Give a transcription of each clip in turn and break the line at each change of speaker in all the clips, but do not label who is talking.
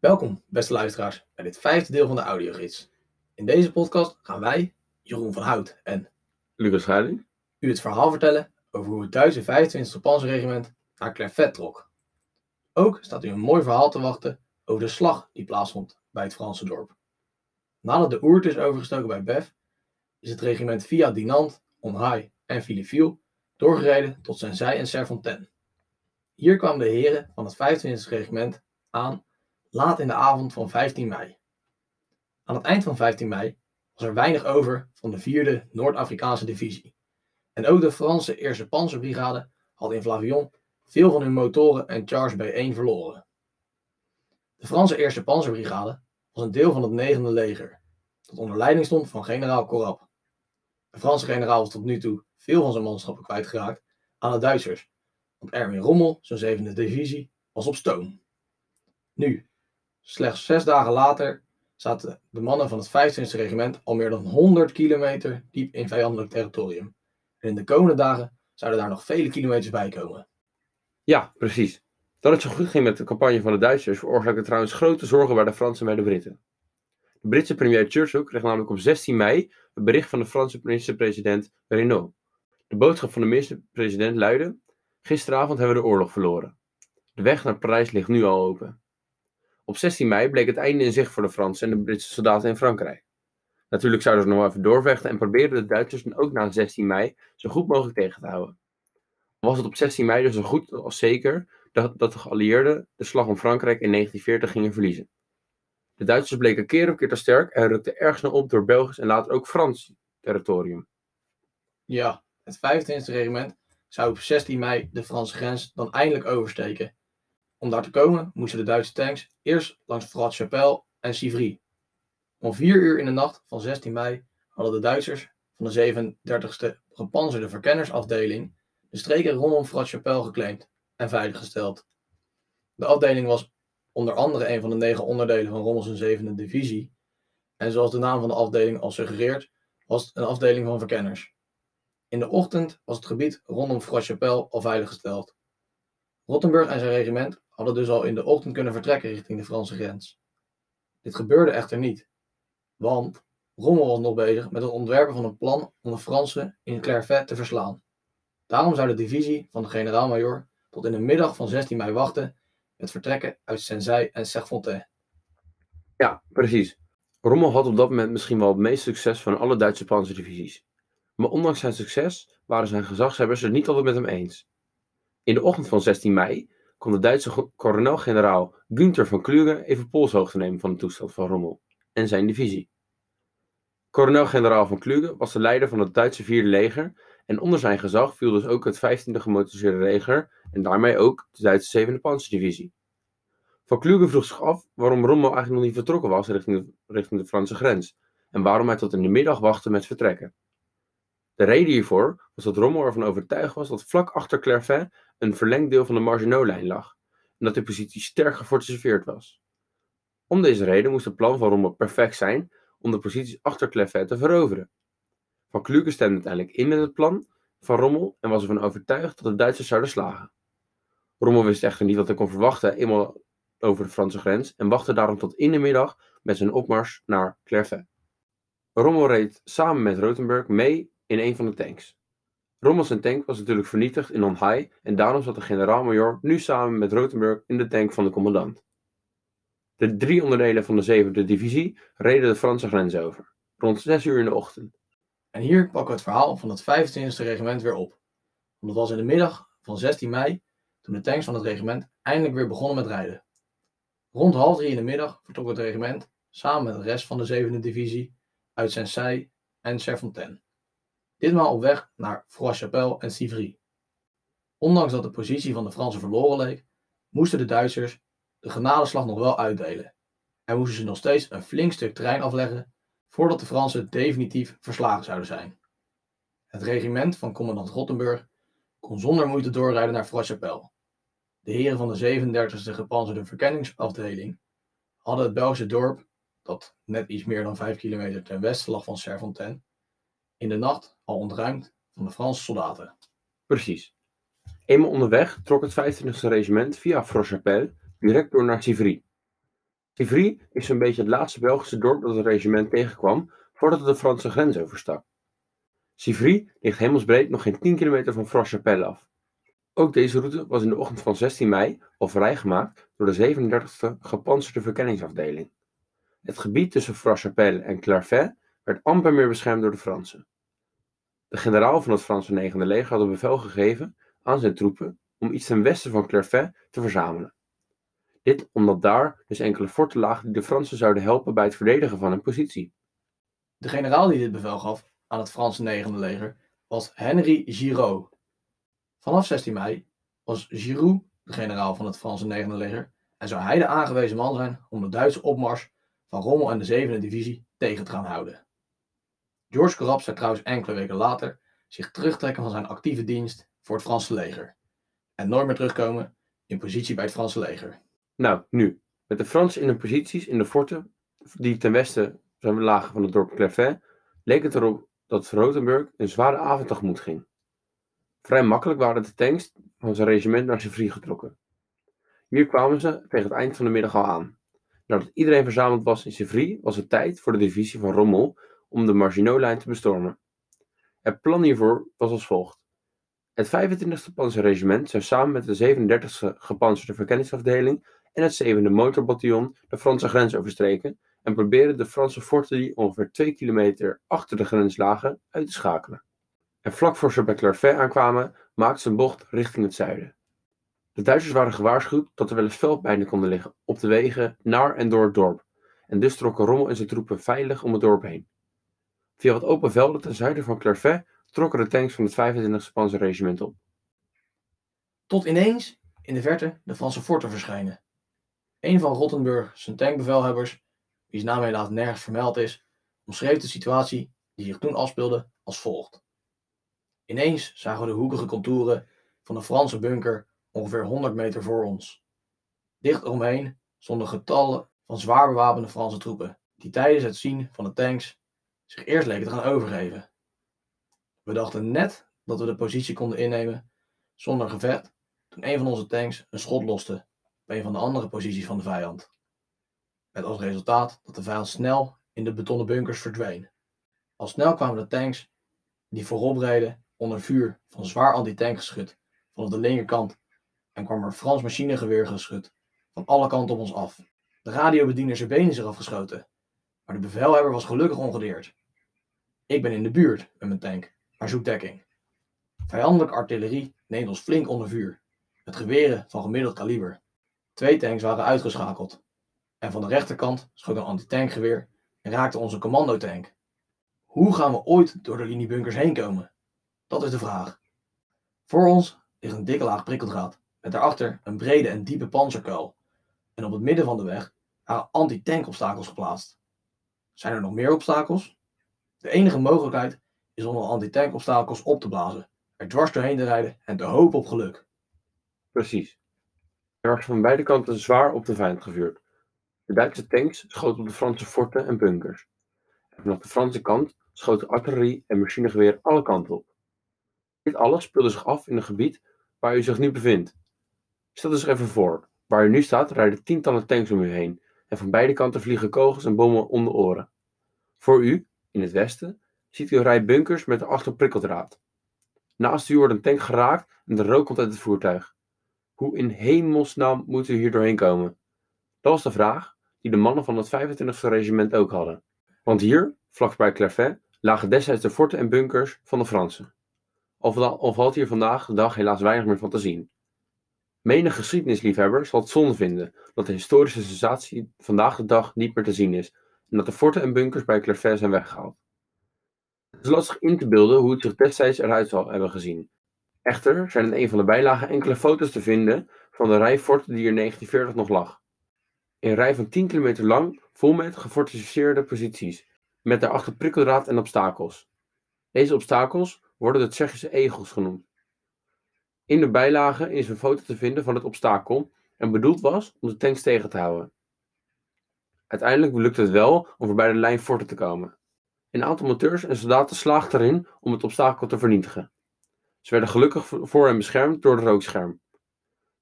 Welkom, beste luisteraars, bij dit vijfde deel van de audiogids. In deze podcast gaan wij, Jeroen van Hout en
Lucas Schuiling.
u het verhaal vertellen over hoe het Duitse 25e Panzerregiment naar Clervet trok. Ook staat u een mooi verhaal te wachten over de slag die plaatsvond bij het Franse dorp. Nadat de Oert is overgestoken bij Bev, is het regiment via Dinant, Onhaï en Philippeville doorgereden tot Sensei en Serfontaine. Hier kwamen de heren van het 25e regiment aan laat in de avond van 15 mei. Aan het eind van 15 mei was er weinig over van de 4e Noord-Afrikaanse divisie. En ook de Franse 1e Panzerbrigade had in Flavion veel van hun motoren en Charge B1 verloren. De Franse 1e Panzerbrigade was een deel van het 9e leger, dat onder leiding stond van generaal Corap. De Franse generaal was tot nu toe veel van zijn manschappen kwijtgeraakt aan de Duitsers, want Erwin Rommel, zijn 7e divisie, was op stoom. Nu, slechts zes dagen later, zaten de mannen van het 25e regiment al meer dan 100 kilometer diep in vijandelijk territorium. En in de komende dagen zouden daar nog vele kilometers bij komen.
Ja, precies. Dat het zo goed ging met de campagne van de Duitsers veroorzaakte trouwens grote zorgen bij de Fransen en bij de Britten. De Britse premier Churchill kreeg namelijk op 16 mei het bericht van de Franse minister-president Renault. De boodschap van de minister-president luidde: Gisteravond hebben we de oorlog verloren. De weg naar Parijs ligt nu al open. Op 16 mei bleek het einde in zicht voor de Fransen en de Britse soldaten in Frankrijk. Natuurlijk zouden ze nog even doorvechten en probeerden de Duitsers dan ook na 16 mei zo goed mogelijk tegen te houden. Was het op 16 mei dus zo goed als zeker dat, dat de geallieerden de slag om Frankrijk in 1940 gingen verliezen. De Duitsers bleken keer op keer te sterk en rukten erg snel op door Belgisch en later ook Frans territorium.
Ja, het 25e regiment zou op 16 mei de Franse grens dan eindelijk oversteken. Om daar te komen moesten de Duitse tanks eerst langs Frat-Chapelle en Civry. Om 4 uur in de nacht van 16 mei hadden de Duitsers van de 37e gepanzerde verkennersafdeling de streken rondom Frat-Chapelle geclaimd en veiliggesteld. De afdeling was onder andere een van de negen onderdelen van Rommels 7e divisie. En zoals de naam van de afdeling al suggereert, was het een afdeling van verkenners. In de ochtend was het gebied rondom Frat-Chapelle al veiliggesteld. Rottenburg en zijn regiment hadden dus al in de ochtend kunnen vertrekken richting de Franse grens. Dit gebeurde echter niet, want Rommel was nog bezig met het ontwerpen van een plan om de Fransen in Clervet te verslaan. Daarom zou de divisie van de generaal-majoor tot in de middag van 16 mei wachten met vertrekken uit Sensei en Serfontaine.
Ja, precies. Rommel had op dat moment misschien wel het meest succes van alle Duitse panzerdivisies. Maar ondanks zijn succes waren zijn gezagshebbers het niet altijd met hem eens. In de ochtend van 16 mei kon de Duitse kolonel-generaal Günther van Kluge even polshoogte nemen van de toestand van Rommel en zijn divisie. Kolonel-generaal van Kluge was de leider van het Duitse vierde leger en onder zijn gezag viel dus ook het 15e gemotoriseerde leger en daarmee ook de Duitse 7e panzerdivisie. Van Kluge vroeg zich af waarom Rommel eigenlijk nog niet vertrokken was richting de, richting de Franse grens en waarom hij tot in de middag wachtte met vertrekken. De reden hiervoor was dat Rommel ervan overtuigd was dat vlak achter Clervet een verlengd deel van de Maginot-lijn lag en dat de positie sterk gefortificeerd was. Om deze reden moest het plan van Rommel perfect zijn om de posities achter Clervet te veroveren. Van Kluge stemde uiteindelijk in met het plan van Rommel en was ervan overtuigd dat de Duitsers zouden slagen. Rommel wist echter niet wat hij kon verwachten eenmaal over de Franse grens en wachtte daarom tot in de middag met zijn opmars naar Clervet. Rommel reed samen met Rotenburg mee in een van de tanks. Rommels zijn tank was natuurlijk vernietigd in Onhai en daarom zat de generaal-majoor nu samen met Rotenburg in de tank van de commandant. De drie onderdelen van de 7e divisie reden de Franse grens over, rond 6 uur in de ochtend.
En hier pakken we het verhaal van het 25e regiment weer op. Want het was in de middag van 16 mei toen de tanks van het regiment eindelijk weer begonnen met rijden. Rond half drie in de middag vertrok het regiment samen met de rest van de 7e divisie uit Sensei en Serfontaine. Ditmaal op weg naar Froid-Chapelle en Civry. Ondanks dat de positie van de Fransen verloren leek, moesten de Duitsers de genadeslag nog wel uitdelen en moesten ze nog steeds een flink stuk terrein afleggen voordat de Fransen definitief verslagen zouden zijn. Het regiment van commandant Rottenburg kon zonder moeite doorrijden naar Froid-Chapelle. De heren van de 37e gepanzerde verkenningsafdeling hadden het Belgische dorp, dat net iets meer dan 5 kilometer ten westen lag van Serfontaine, in de nacht al ontruimd van de Franse soldaten.
Precies. Eenmaal onderweg trok het 25e regiment via Frochapelle direct door naar Civry. Civry is zo'n beetje het laatste Belgische dorp dat het regiment tegenkwam voordat het de Franse grens overstak. Civry ligt hemelsbreed nog geen 10 kilometer van Franche-Chapelle af. Ook deze route was in de ochtend van 16 mei al vrijgemaakt door de 37e gepantserde verkenningsafdeling. Het gebied tussen Franche-Chapelle en Clarfet werd amper meer beschermd door de Fransen. De generaal van het Franse negende leger had een bevel gegeven aan zijn troepen om iets ten westen van Clarfet te verzamelen. Dit omdat daar dus enkele forten lagen die de Fransen zouden helpen bij het verdedigen van hun positie.
De generaal die dit bevel gaf aan het Franse negende leger was Henry Giraud. Vanaf 16 mei was Giroud de generaal van het Franse negende leger en zou hij de aangewezen man zijn om de Duitse opmars van Rommel en de zevende divisie tegen te gaan houden. Georges Corrap zou trouwens enkele weken later zich terugtrekken van zijn actieve dienst voor het Franse leger en nooit meer terugkomen in positie bij het Franse leger.
Nou, nu, met de Fransen in hun posities in de forten die ten westen lagen van het dorp Clerfait, leek het erop dat Rotenburg een zware avond tegemoet ging. Vrij makkelijk waren de tanks van zijn regiment naar Sevrie getrokken. Hier kwamen ze tegen het eind van de middag al aan. Nadat iedereen verzameld was in Sevrie, was het tijd voor de divisie van Rommel om de Maginot-lijn te bestormen. Het plan hiervoor was als volgt. Het 25e Panzerregiment zou samen met de 37e gepanzerde verkenningsafdeling en het 7e motorbataljon de Franse grens overstreken en proberen de Franse forten die ongeveer 2 kilometer achter de grens lagen uit te schakelen. En vlak voor ze bij Clarfet aankwamen, maakten ze een bocht richting het zuiden. De Duitsers waren gewaarschuwd dat er wel eens veldpijnen konden liggen op de wegen naar en door het dorp, en dus trokken Rommel en zijn troepen veilig om het dorp heen. Via wat open velden ten zuiden van Clarfet trokken de tanks van het 25e Panzerregiment op.
Tot ineens in de verte de Franse forten verschijnen. Een van Rottenburg, zijn tankbevelhebbers, wiens naam helaas nergens vermeld is, omschreef de situatie die zich toen afspeelde als volgt. Ineens zagen we de hoekige contouren van de Franse bunker ongeveer 100 meter voor ons. Dicht eromheen stonden getallen van zwaar bewapende Franse troepen, die tijdens het zien van de tanks zich eerst leken te gaan overgeven. We dachten net dat we de positie konden innemen zonder gevecht, toen een van onze tanks een schot loste op een van de andere posities van de vijand. Met als resultaat dat de vijand snel in de betonnen bunkers verdween. Al snel kwamen de tanks die voorop reden onder vuur van zwaar antitankgeschut vanaf de linkerkant en kwam er Frans machinegeweergeschut van alle kanten op ons af. De radiobediener zijn benen is eraf geschoten, maar de bevelhebber was gelukkig ongedeerd. Ik ben in de buurt met mijn tank, maar zoek dekking. Vijandelijke artillerie neemt ons flink onder vuur, met geweren van gemiddeld kaliber. Twee tanks waren uitgeschakeld, en van de rechterkant schoot een antitankgeweer en raakte onze commandotank. Hoe gaan we ooit door de liniebunkers heen komen? Dat is de vraag. Voor ons ligt een dikke laag prikkeldraad, met daarachter een brede en diepe panzerkuil. En op het midden van de weg waren anti-tankobstakels geplaatst. Zijn er nog meer obstakels? De enige mogelijkheid is om de anti-tankobstakels op te blazen, er dwars doorheen te rijden en te hopen op geluk.
Precies. Er was van beide kanten zwaar op de vijand gevuurd. De Duitse tanks schoten op de Franse forten en bunkers. En vanaf de Franse kant schoten artillerie en machinegeweer alle kanten op. Dit alles speelde zich af in een gebied waar u zich nu bevindt. Stel zich even voor, waar u nu staat rijden tientallen tanks om u heen en van beide kanten vliegen kogels en bommen om de oren. Voor u, in het westen, ziet u een rij bunkers met erachter prikkeldraad. Naast u wordt een tank geraakt en de rook komt uit het voertuig. Hoe in hemelsnaam moet u hier doorheen komen? Dat was de vraag die de mannen van het 25e regiment ook hadden. Want hier, vlakbij Clairvaux, lagen destijds de forten en bunkers van de Fransen. Al valt hier vandaag de dag helaas weinig meer van te zien. Menig geschiedenisliefhebber zal het zonde vinden dat de historische sensatie vandaag de dag niet meer te zien is en dat de forten en bunkers bij Clairvaux zijn weggehaald. Het is lastig in te beelden hoe het zich destijds eruit zal hebben gezien. Echter zijn in een van de bijlagen enkele foto's te vinden van de rij forten die er in 1940 nog lag. Een rij van 10 kilometer lang, vol met gefortificeerde posities, met daarachter prikkeldraad en obstakels. Deze obstakels worden de Tsjechische egels genoemd. In de bijlage is een foto te vinden van het obstakel en bedoeld was om de tanks tegen te houden. Uiteindelijk lukte het wel om voorbij de lijn forten te komen. Een aantal monteurs en soldaten slaagden erin om het obstakel te vernietigen. Ze werden gelukkig voor hen beschermd door het rookscherm.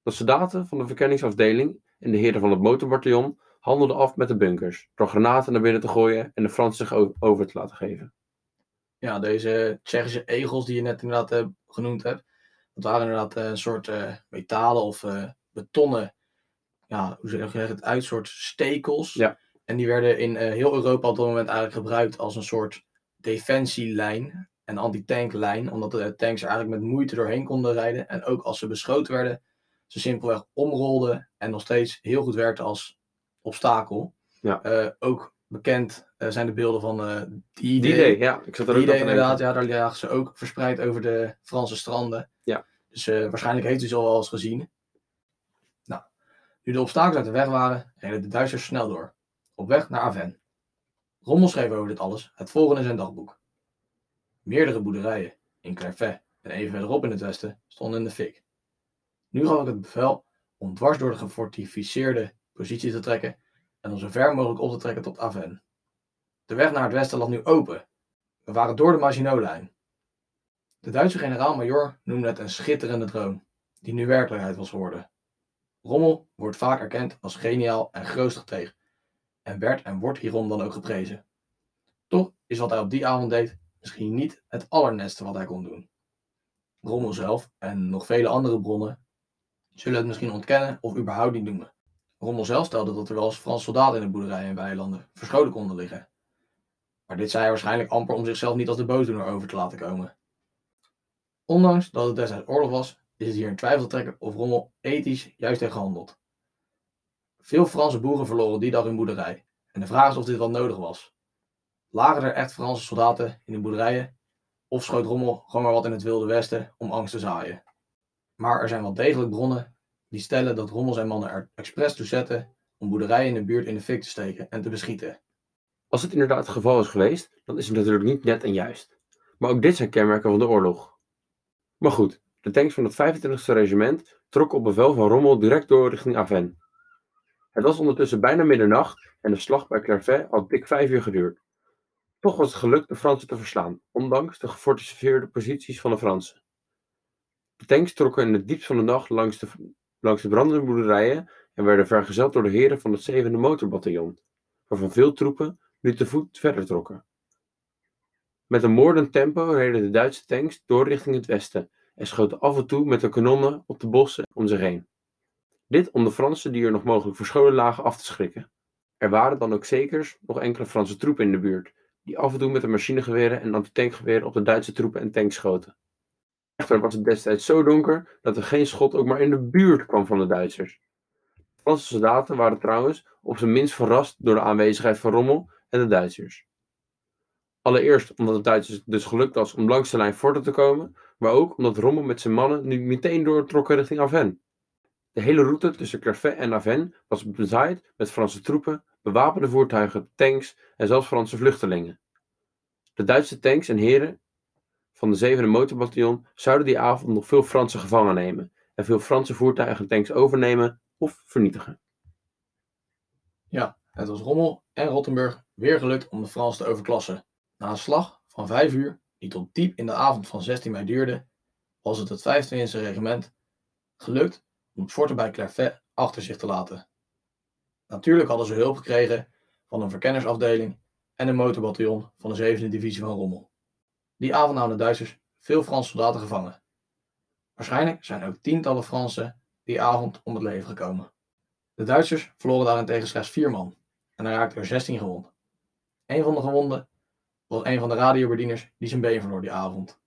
De soldaten van de verkenningsafdeling en de heren van het motorbataljon handelde af met de bunkers, door granaten naar binnen te gooien en de Fransen zich over te laten geven.
Ja, deze Tsjechische egels die je net inderdaad eh, genoemd hebt, dat waren inderdaad eh, een soort eh, metalen of betonnen, ja, hoe zeg je het uit, soort stekels.
Ja.
En die werden in eh, heel Europa op dat moment eigenlijk gebruikt als een soort defensielijn en antitanklijn, omdat de tanks er eigenlijk met moeite doorheen konden rijden. En ook als ze beschoten werden, ze simpelweg omrolden en nog steeds heel goed werkten als obstakel.
Ja.
Eh, ook bekend eh, zijn de beelden van
Die idee, ja. Ik zat er ook
die
nog
inderdaad, ja, daar lagen ze ook verspreid over de Franse stranden.
Ja.
Dus waarschijnlijk heeft u ze al wel eens gezien. Nu de obstakels uit de weg waren, reden de Duitsers snel door. Op weg naar Aven. Rommel schreef over dit alles het volgende in zijn dagboek. Meerdere boerderijen in Clairvaux en even verderop in het westen stonden in de fik. Nu gaf ik het bevel om dwars door de gefortificeerde positie te trekken en om zo ver mogelijk op te trekken tot Aven. De weg naar het westen lag nu open we waren door de Maginot-lijn. De Duitse generaal-majoor noemde het een schitterende droom, die nu werkelijkheid was geworden. Rommel wordt vaak erkend als geniaal en grootstrateg, en werd en wordt hierom dan ook geprezen. Toch is wat hij op die avond deed misschien niet het allernetste wat hij kon doen. Rommel zelf en nog vele andere bronnen zullen het misschien ontkennen of überhaupt niet noemen. Rommel zelf stelde dat er wel eens Franse soldaten in de boerderijen en weilanden verscholen konden liggen. Maar dit zei hij waarschijnlijk amper om zichzelf niet als de boosdoener over te laten komen. Ondanks dat het destijds oorlog was, is het hier in twijfel trekken of Rommel ethisch juist heeft gehandeld. Veel Franse boeren verloren die dag hun boerderij, en de vraag is of dit wel nodig was. Lagen er echt Franse soldaten in de boerderijen, of schoot Rommel gewoon maar wat in het Wilde Westen om angst te zaaien? Maar er zijn wel degelijk bronnen die stellen dat Rommel zijn mannen er expres toe zetten om boerderijen in de buurt in de fik te steken en te beschieten.
Als het inderdaad het geval is geweest, dan is het natuurlijk niet net en juist. Maar ook dit zijn kenmerken van de oorlog. Maar goed, de tanks van het 25e regiment trokken op bevel van Rommel direct door richting Aven. Het was ondertussen bijna middernacht en de slag bij Clairvaux had dik vijf uur geduurd. Toch was het gelukt de Fransen te verslaan, ondanks de gefortificeerde posities van de Fransen. De tanks trokken in het diepst van de nacht langs de, langs de brandende boerderijen en werden vergezeld door de heren van het 7e motorbataljon, waarvan veel troepen nu te voet verder trokken. Met een moordend tempo reden de Duitse tanks door richting het westen en schoten af en toe met de kanonnen op de bossen om zich heen. Dit om de Fransen die er nog mogelijk verscholen lagen af te schrikken. Er waren dan ook zekers nog enkele Franse troepen in de buurt, die af en toe met de machinegeweren en antitankgeweren op de Duitse troepen en tanks schoten. Echter was het destijds zo donker dat er geen schot ook maar in de buurt kwam van de Duitsers. De Franse soldaten waren trouwens op zijn minst verrast door de aanwezigheid van Rommel en de Duitsers. Allereerst omdat het Duitsers dus gelukt was om langs de lijn verder te komen, maar ook omdat Rommel met zijn mannen nu meteen doortrokken richting Aven. De hele route tussen Clairvaux en Aven was bezaaid met Franse troepen, bewapende voertuigen, tanks en zelfs Franse vluchtelingen. De Duitse tanks en heren van de 7e motorbataljon zouden die avond nog veel Franse gevangen nemen en veel Franse voertuigen en tanks overnemen of vernietigen.
Ja, het was Rommel en Rottenburg weer gelukt om de Fransen te overklassen. Na een slag van vijf uur, die tot diep in de avond van 16 mei duurde, was het het 25e regiment gelukt om het fort bij Clairvaux achter zich te laten. Natuurlijk hadden ze hulp gekregen van een verkennersafdeling en een motorbataljon van de 7e divisie van Rommel. Die avond namen de Duitsers veel Franse soldaten gevangen. Waarschijnlijk zijn ook tientallen Fransen die avond om het leven gekomen. De Duitsers verloren daarentegen slechts vier man en er raakten er 16 gewond. Een van de gewonden was een van de radiobedieners die zijn been verloor die avond.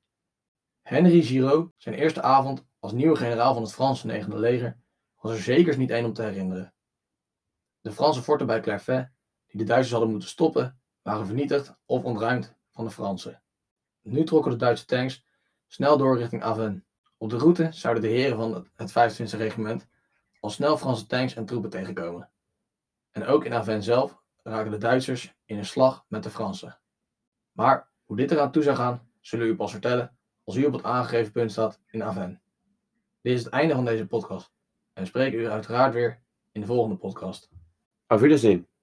Henry Giraud, zijn eerste avond als nieuwe generaal van het Franse 9e leger, was er zeker niet één om te herinneren. De Franse forten bij Clairvaux, die de Duitsers hadden moeten stoppen, waren vernietigd of ontruimd van de Fransen. Nu trokken de Duitse tanks snel door richting Aven. Op de route zouden de heren van het 25e regiment al snel Franse tanks en troepen tegenkomen. En ook in Aven zelf raken de Duitsers in een slag met de Fransen. Maar hoe dit eraan toe zou gaan, zullen we u pas vertellen als u op het aangegeven punt staat in Aven. Dit is het einde van deze podcast en we spreken u uiteraard weer in de volgende podcast.
Auf Wiedersehen.